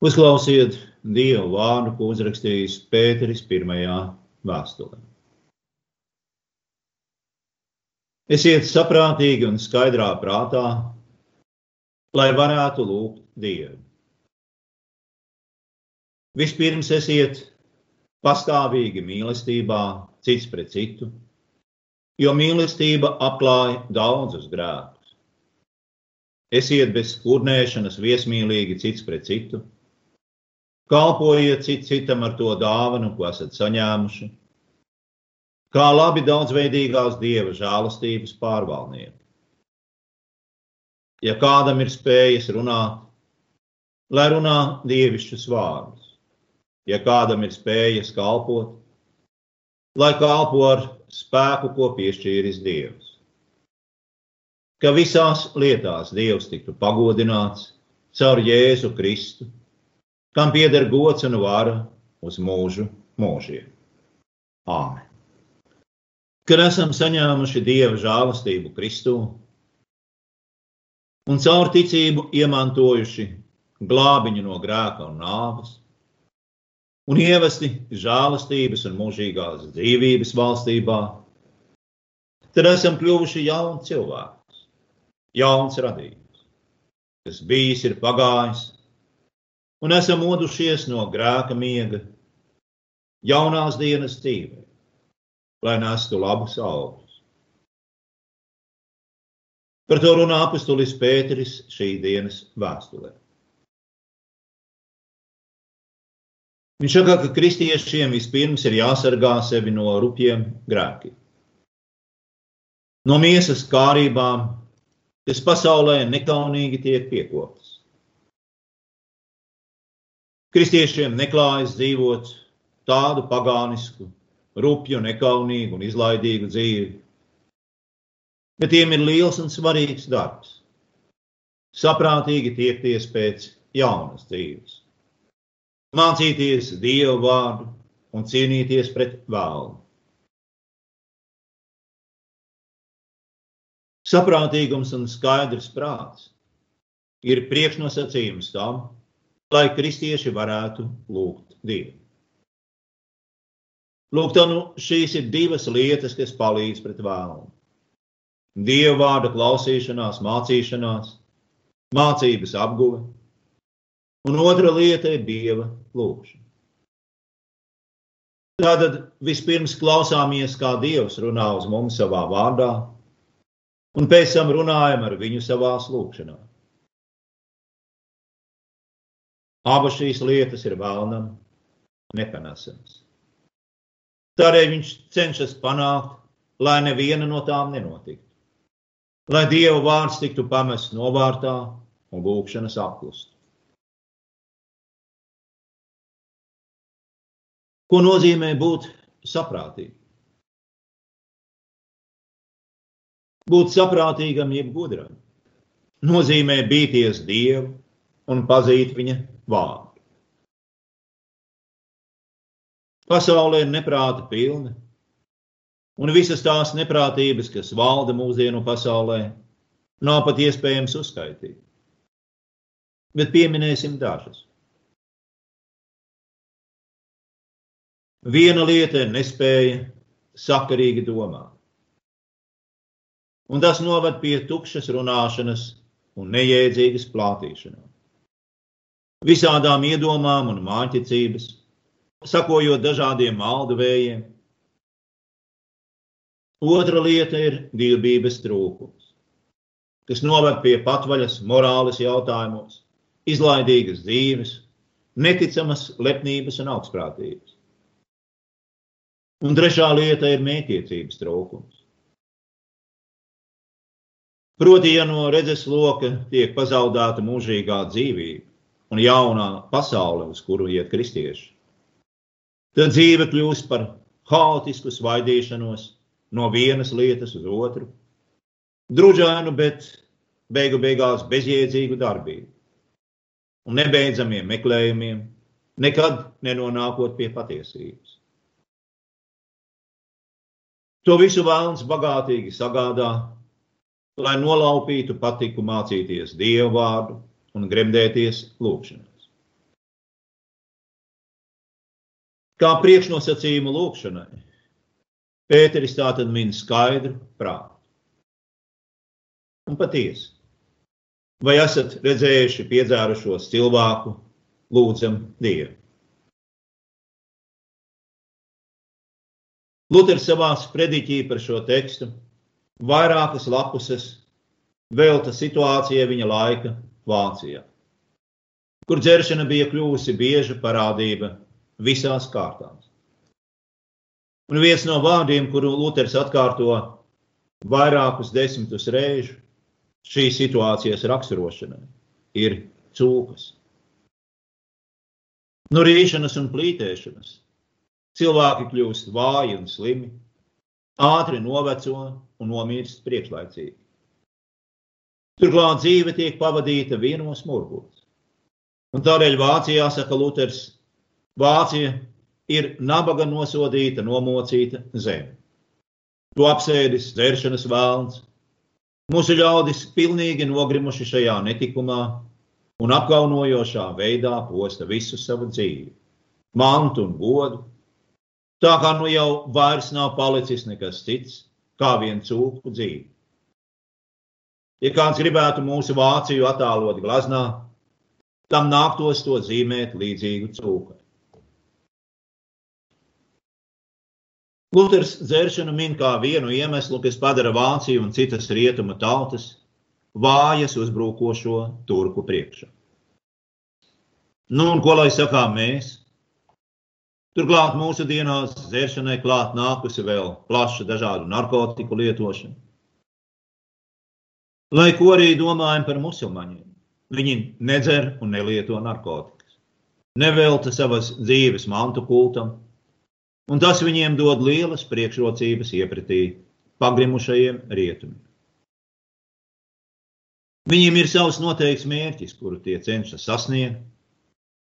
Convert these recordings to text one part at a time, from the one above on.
Uzklausiet Dievu vārdu, ko uzrakstījis Pēteris pirmajā vēstulē. Esiet saprātīgi un skaidrā prātā, lai varētu lūgt Dievu. Vispirms esiet pastāvīgi mīlestībā, cits pret citu, jo mīlestība apklāja daudzus grēkus. Esiet bez kurnēšanas viesmīlīgi cits pret citu Kalpojiet cit citam ar to dāvanu, ko esat saņēmuši, kā labi daudzveidīgās dieva žēlastības pārvaldnieki. Ja kādam ir spējas runāt, lai runā dievišķus vārdus, ja kādam ir spējas kalpot, lai kalpo ar spēku, ko piešķīris Dievs. Ka visās lietās Dievs tiktu pagodināts caur Jēzu Kristu kam pieder gods un vara uz mūžu mūžiem. Āmen. Kad esam saņēmuši Dieva žēlastību Kristū un caur ticību iemantojuši glābiņu no grēka un nāves, un ievesti žēlastības un mūžīgās dzīvības valstībā, tad esam kļuvuši jauni cilvēki, jauns radījums, kas bijis ir pagājis, un esam modušies no grēka miega jaunās dienas dzīvē, lai nestu labus augļus. Par to runā apustulis Pēteris šī dienas vēstulē. Viņš saka, ka kristiešiem vispirms ir jāsargā sevi no rupjiem grēkiem, no miesas kārībām, kas pasaulē nekaunīgi tiek piekoptas. Kristiešiem neklājas dzīvot tādu pagānisku, rupju, nekaunīgu un izlaidīgu dzīvi, bet tiem ir liels un svarīgs darbs. Saprātīgi tiekties pēc jaunas dzīves, mācīties Dievu vārdu un cīnīties pret vēlnu. Saprātīgums un skaidrs prāts ir priekšnosacījums tam, lai kristieši varētu lūgt Dievu. Lūk, tā nu šīs ir divas lietas, kas palīdz pret vēlmu. Dieva vārda klausīšanās, mācīšanās, mācības apguve, un otra lieta ir Dieva lūgšana. Tātad vispirms klausāmies, kā Dievs runā uz mums savā vārdā, un pēc tam runājam ar viņu savās lūgšanās. Abas šīs lietas ir vēlnam nepanesamas. Tādēļ viņš cenšas panākt, lai neviena no tām nenotiktu. Lai Dieva vārds tiktu pamests novārtā un lūkšanas apklustu. Ko nozīmē būt saprātīgam? Būt saprātīgam, jeb gudram, nozīmē bīties Dievu un pazīt viņa vārdu. Pasaulē ir neprāta pilna, un visas tās neprātības, kas valda mūsdienu pasaulē, nav pat iespējams uzskaitīt. Bet pieminēsim dažas. Viena lieta ir nespēja sakarīgi domāt. Un tas noved pie tukšas runāšanas un nejēdzīgas plātīšanās visādām iedomām un māķicības, sakojot dažādiem maldu vējiem. Otra lieta ir dievbijības trūkums, kas noved pie patvaļas morāles jautājumos, izlaidīgas dzīves, neticamas lepnības un augstprātības. Un trešā lieta ir mētiecības trūkums. Proti, ja no redzes loka tiek pazaudēta mūžīgā dzīvība, un jaunā pasaule, uz kuru iet kristieši. Tad dzīve kļūst par haotisku svaidīšanos no vienas lietas uz otru, družainu, bet beigu beigās bezjēdzīgu darbību un nebeidzamiem meklējumiem, nekad nenonākot pie patiesības. To visu vēlams bagātīgi sagādā, lai nolaupītu patiku mācīties dievu vārdu un gremdēties lūgšanās. Kā priekšnosacījumu lūkšanai, Pēteris tātad min skaidru prātu. Un patiesi, vai esat redzējuši piedzērušos cilvēku, lūdzam Dievu? Luters savā sprediķī par šo tekstu vairākas lapuses velta situācijai viņa laika Vācijā, kur dzeršana bija kļuvusi bieža parādība visās kārtās. Un viens no vārdiem, kuru Luters atkārto vairākus desmitus reižu šīs situācijas raksturošanai, ir cūkas. No rīšanas un plītēšanas cilvēki kļūst vāji un slimi, ātri noveco un nomirst priekšlaicīgi. Turklāt dzīve tiek pavadīta vienos murgos. Un tādēļ Vācijā, saka Luters, Vācija ir nabaga nosodīta, nomocīta zeme. To apsēdis dzeršanas vēlns. Mūsu ļaudis pilnīgi nogrimuši šajā netikumā un apkaunojošā veidā posta visu savu dzīvi, mantu un godu. Tā kā nu jau vairs nav palicis nekas cits, kā vien cūku dzīve. Ja kāds gribētu mūsu Vāciju attēlot glaznā, tam nāktos to zīmēt līdzīgu cūkai. Luters dzēršanu min kā vienu iemeslu, kas padara Vāciju un citas rietumu tautas vājas uzbrukošo turku priekšā. Nu, un ko lai sakām mēs? Turklāt mūsu dienās dzēršanai klāt nākusi vēl plaša dažādu narkotiku lietošana. Lai ko arī domājam par musulmaņiem, viņi nedzer un nelieto narkotikas, nevelta savas dzīves mantu kultam, un tas viņiem dod lielas priekšrocības iepratī pagrimušajiem rietumiem. Viņiem ir savs noteikts mērķis, kuru tie cenšas sasniegt,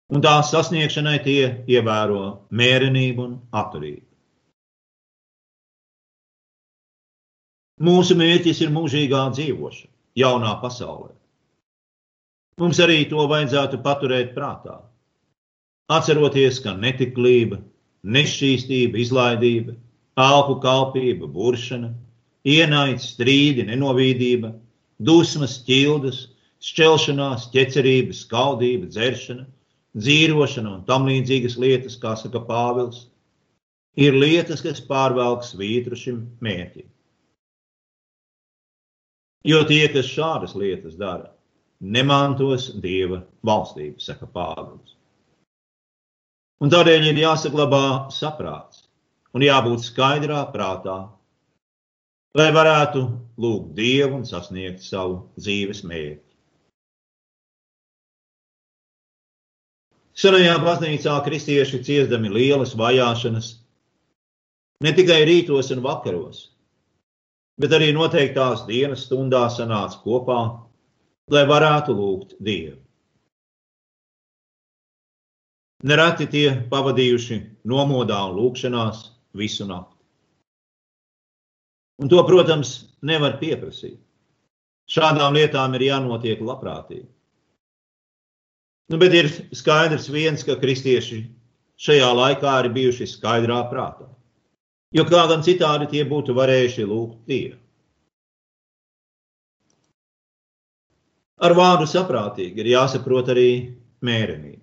un tā sasniegšanai tie ievēro mērenību un atturību. Mūsu mērķis ir mūžīgā dzīvošana, jaunā pasaulē. Mums arī to vajadzētu paturēt prātā. Atceroties, ka netiklība, nešķīstība, izlaidība, alku kalpība, buršana, ienaids, strīdi, nenovīdība, dusmas, ķildas, šķelšanās, ķecerība, skaudība, dzeršana, dzīvošana un tam līdzīgas lietas, kā saka Pāvils, ir lietas, kas pārvelk svītru šim mērķim. Jo tie, kas šādas lietas dara, nemantos dieva valstību, saka Pāvils. Un tādēļ ir jāsaglabā saprāts un jābūt skaidrā prātā, lai varētu lūgt dievu un sasniegt savu dzīves mērķi. Senajā baznīcā kristieši ciestami lielas vajāšanas ne tikai rītos un vakaros, bet arī noteiktās dienas stundās sanāca kopā, lai varētu lūgt Dievu. Nereti tie pavadījuši nomodā un lūkšanās visu nakti. Un to, protams, nevar pieprasīt. Šādām lietām ir jānotiek labprātīgi. Nu, bet ir skaidrs viens, ka kristieši šajā laikā ir bijuši skaidrā prātā jo kā gan citādi tie būtu varējuši lūgt Dievu. Ar vārdu saprātīgi ir jāsaprot arī mērenība.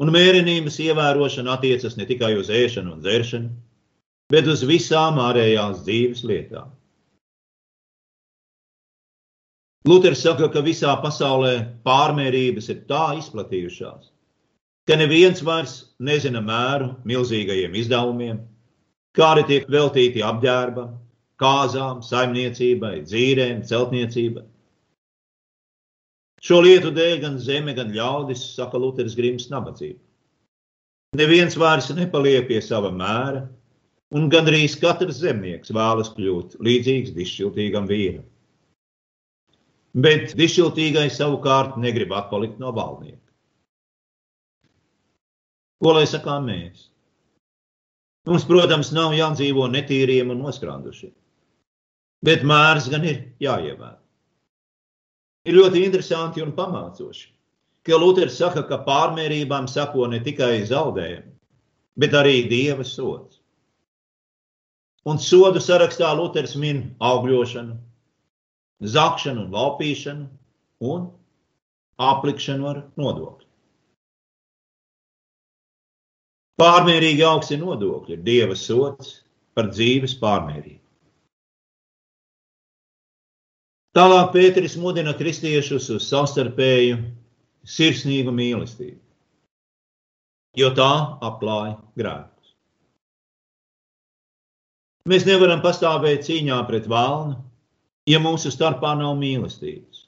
Un mērenības ievērošana attiecas ne tikai uz ēšanu un dzeršanu, bet uz visām ārējās dzīves lietām. Luters saka, ka visā pasaulē pārmērības ir tā izplatījušās, ka neviens vairs nezina mēru milzīgajiem izdevumiem, kā arī tiek veltīti apģērbam, kāzām, saimniecībai, dzīrēm, celtniecībai. Šo lietu dēļ gan zeme, gan ļaudis, saka Luters, grims nabadzību. Neviens vairs nepaliek pie sava mēra, un gandrīz katrs zemnieks vēlas kļūt līdzīgs dišķiltīgam vīram. Bet dišķiltīgais savukārt negrib atpalikt no valdnieka. Ko lai sakām mēs? Mums, protams, nav jādzīvo netīriem un noskrāndušiem, bet mērs gan ir jāievēro. Ir ļoti interesanti un pamācoši, ka Luters saka, ka pārmērībām sako ne tikai zaudējumi, bet arī dieva sots. Un sodu sarakstā Luters min augļošanu, zakšanu un laupīšanu un aplikšanu ar nodokli. Pārmērīgi augsti nodokļi ir dieva sots par dzīves pārmērību. Tālāk Pēteris mudina kristiešus uz savstarpēju sirsnīgu mīlestību, jo tā apklāja grēkus. Mēs nevaram pastāvēt cīņā pret vēlnu, ja mūsu starpā nav mīlestības.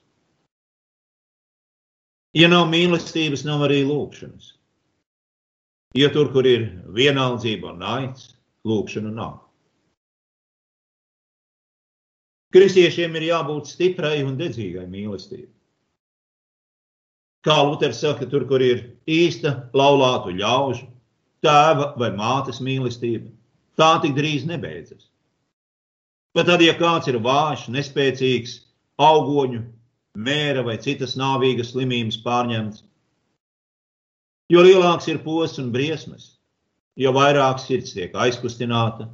Ja nav mīlestības, nav arī lūkšanas. Ja tur, kur ir vienaldzība un naids, lūkšana nav. Kristiešiem ir jābūt stiprai un dedzīgai mīlestībai. Kā Luters saka, tur, kur ir īsta laulātu ļaužu, tēva vai mātes mīlestība, tā tik drīz nebeidzas. Pat tad, ja kāds ir vājš, nespēcīgs, augoņu, mēra vai citas nāvīgas slimības pārņemts, jo lielāks ir posts un briesmas, jo vairāk sirds tiek aizkustināta,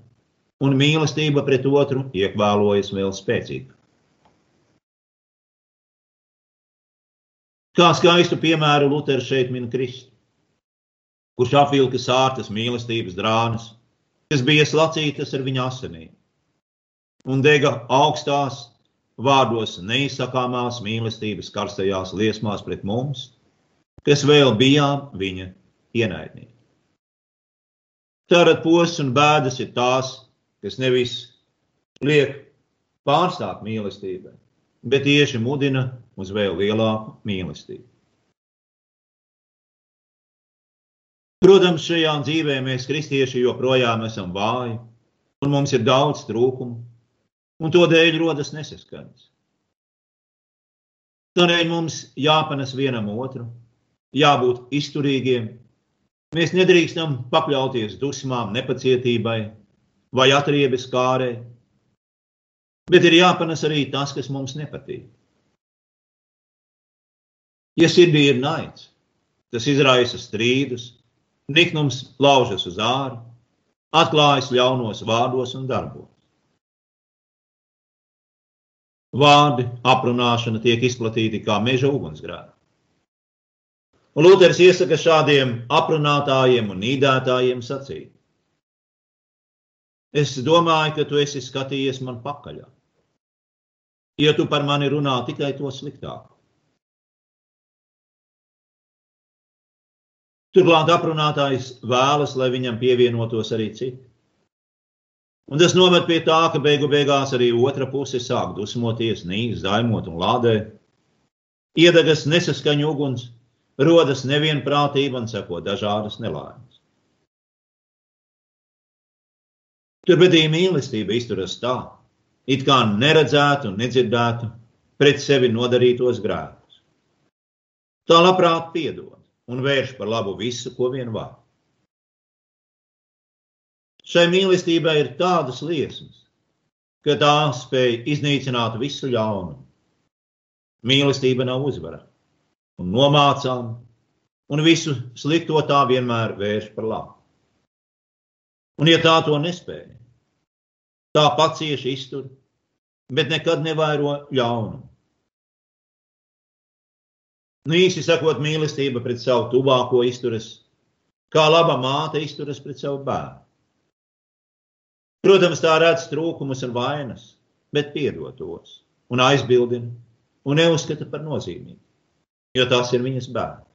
un mīlestība pret otru iekvēlojas vēl spēcīgāk. Kā skaistu piemēru Luters šeit min Kristu, kurš apvilka sārtas mīlestības drānas, kas bija slacītas ar viņa asinīm, un dega augstās vārdos neizsakāmās mīlestības karstajās liesmās pret mums, kas vēl bijām viņa ienaidnieki. Tātad posms un bēdas ir tās, kas nevis liek pārstāt mīlestībai, bet tieši mudina uz vēl lielāku mīlestību. Protams, šajā dzīvē mēs, kristieši, joprojām esam vāji, un mums ir daudz trūkumu, un to dēļ rodas nesaskaņas. Tādēļ mums jāpanes vienam otru, jābūt izturīgiem. Mēs nedrīkstam pakļauties dusmām, nepacietībai, vai atriebis kārē. Bet ir jāpanes arī tas, kas mums nepatīk. Ja sirdī ir naids, tas izraisa strīdus, niknums laužas uz āru, atklājas ļaunos vārdos un darbos. Vārdi aprunāšana tiek izplatīti kā meža ugunsgrēki. Un Luters iesaka šādiem aprunātājiem un nīdētājiem sacīt: Es domāju, ka tu esi skatījies man pakaļā. Ja tu par mani runā tikai to sliktāku. Turklāt aprunātājs vēlas, lai viņam pievienotos arī citi. Un tas noved pie tā, ka beigu beigās arī otra puse sāk dusmoties, nīst, zaimot un lādēt. Iedegas nesaskaņu uguns, rodas nevienprātība un seko dažādas nelaimes. Turpretī mīlestība izturas tā, it kā neredzētu un nedzirdētu pret sevi nodarītos grēkus. Tā labprāt piedod un vērš par labu visu, ko vien var. Šai mīlestībai ir tādas liesmas, ka tā spēj iznīcināt visu ļaunumu. Mīlestība nav uzvara un nomācām, un visu slikto tā vienmēr vērš par labu. Un, ja tā to nespēja, tā pacieši iztur, bet nekad nevairo ļaunumu. Nu, īsi sakot, mīlestība pret savu tuvāko izturas, kā laba māte izturas pret savu bērnu. Protams, tā redz trūkumus un vainas, bet piedod tos un aizbildina un neuzskata par nozīmīgu, jo tas ir viņas bērns.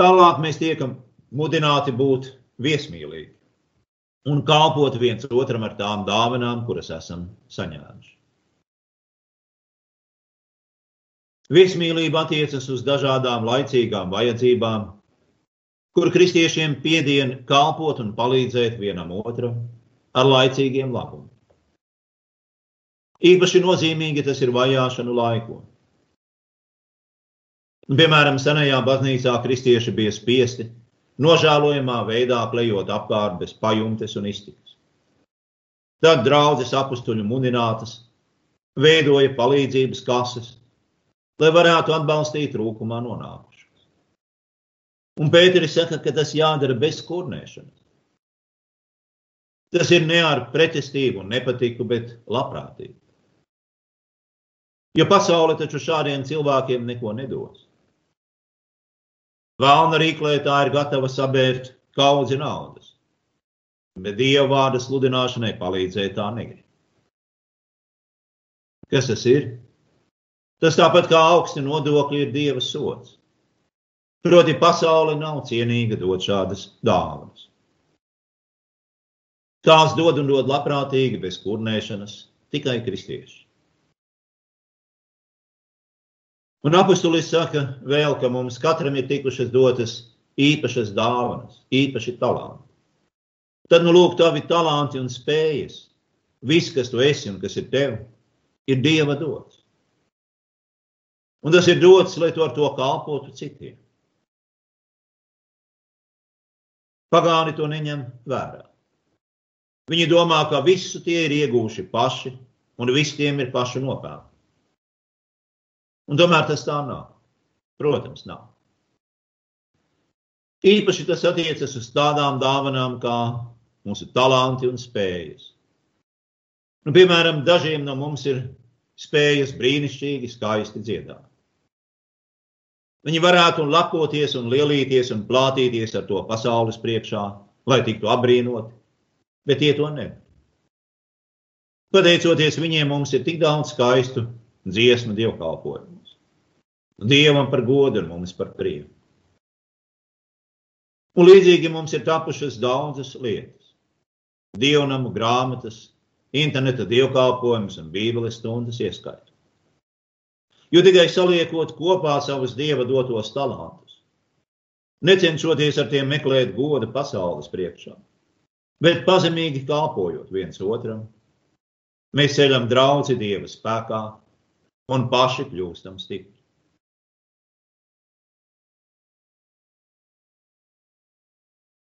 Tālāk mēs tiekam mudināti būt viesmīlīgi un kalpot viens otram ar tām dāvanām, kuras esam saņēmuši. Viesmīlība attiecas uz dažādām laicīgām vajadzībām, kur kristiešiem piedien kalpot un palīdzēt vienam otram ar laicīgiem labumiem. Īpaši nozīmīgi tas ir vajāšanu laikos. Piemēram, senajā baznīcā kristieši bija spiesti nožēlojamā veidā klejot apkārt bez pajumtes un iztikas. Tad draudzes apstuļu mudinātas veidoja palīdzības kases, lai varētu atbalstīt trūkumā nonākušos. Un Pēteris saka, ka tas jādara bez kurnēšanas. Tas ir ne ar pretestību un nepatiku, bet labprātīgi. Jo pasaule taču šādiem cilvēkiem neko nedos. Vēlna rīklētā ir gatava sabērt kaudzi naudas, bet Dieva vārda sludināšanai palīdzēt tā negrib. Kas tas ir? Tas tāpat kā augsti nodokļi ir Dieva sots. Proti, pasaule nav cienīga dot šādas dāvanas. Tās dod un dod labprātīgi, bez kurnēšanas, tikai kristieši. Un apustulis saka vēl, ka mums katram ir tikušas dotas īpašas dāvanas, īpaši talanti. Tad, nu, lūk, tavi talanti un spējas, viss, kas tu esi un kas ir tev, ir Dieva dots. Un tas ir dots, lai tu ar to kalpotu citiem. Pagāni to neņem vērā. Viņi domā, ka visu tie ir iegūši paši, un visiem ir pašu nopelni. Un tomēr tas tā nav. Protams, nav. Īpaši tas attiecas uz tādām dāvanām kā mūsu talanti un spējas. Nu, piemēram, dažiem no mums ir spējas brīnišķīgi, skaisti dziedāt. Viņi varētu lepoties un lielīties un plātīties ar to pasaules priekšā, lai tiktu apbrīnoti, bet tie to nevar. Pateicoties viņiem, mums ir tik daudz skaistu dziesmu dievkalpojumus. Dievam par godu un mums par prieku. Un līdzīgi mums ir tapušas daudzas lietas. Dievnamu grāmatas, interneta dievkalpojumus un bībeles stundas ieskaitot. Jo tikai saliekot kopā savus dieva dotos talantus, necenšoties ar tiem meklēt godu pasaules priekšā, bet pazemīgi kalpojot viens otram, mēs ceļam draugi dieva spēkā un paši kļūstam stipri.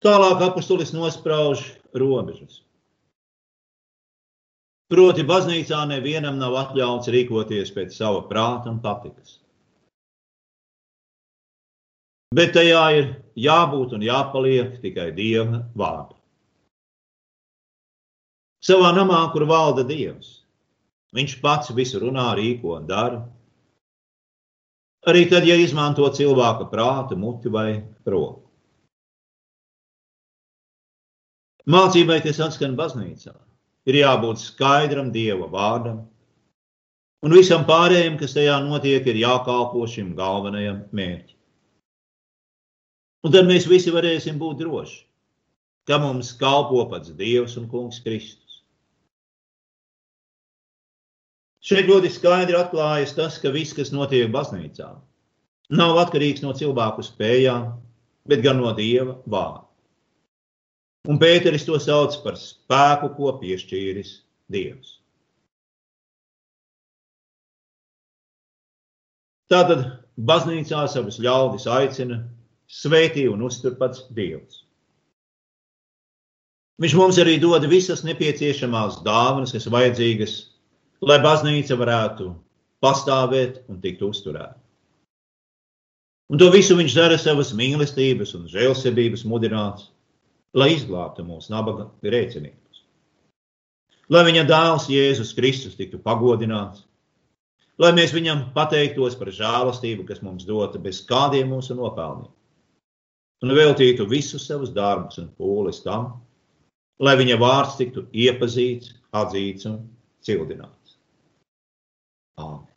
Tālāk apustulis nosprauž robežas. Proti, baznīcā nevienam nav atļauts rīkoties pēc sava prāta un patikas. Bet tajā ir jābūt un jāpaliek tikai Dieva vārdā. Savā namā, kur valda Dievs, Viņš pats visu runā, rīko un dara. Arī tad, ja izmanto cilvēka prātu, muti vai roku. Mācībai, kas atskan baznīcā, ir jābūt skaidram Dieva vārdam, un visam pārējiem, kas tajā notiek, ir jākalpo šim galvenajam mērķim. Un tad mēs visi varēsim būt droši, ka mums kalpo pats Dievs un Kungs Kristus. Šeit ļoti skaidri atklājas tas, ka viss, kas notiek baznīcā, nav atkarīgs no cilvēku spējām, bet gan no Dieva vārda. Un Pēteris to sauc par spēku, ko piešķīris Dievs. Tātad baznīcā savus ļaudis aicina svētī un uztur pats Dievs. Viņš mums arī dod visas nepieciešamās dāvanas, kas vajadzīgas, lai baznīca varētu pastāvēt un tikt uzturēta. Un to visu viņš dara savas mīlestības un žēlsirdības mudināts lai izglābtu mūsu nabaga grēciniekus. Lai viņa dēls Jēzus Kristus tiktu pagodināts, lai mēs viņam pateiktos par žēlastību, kas mums dota bez kādiem mūsu nopelniem, un veltītu visus savus darbus un pūles tam, lai viņa vārds tiktu iepazīts, atzīts un cildināts. Āmen.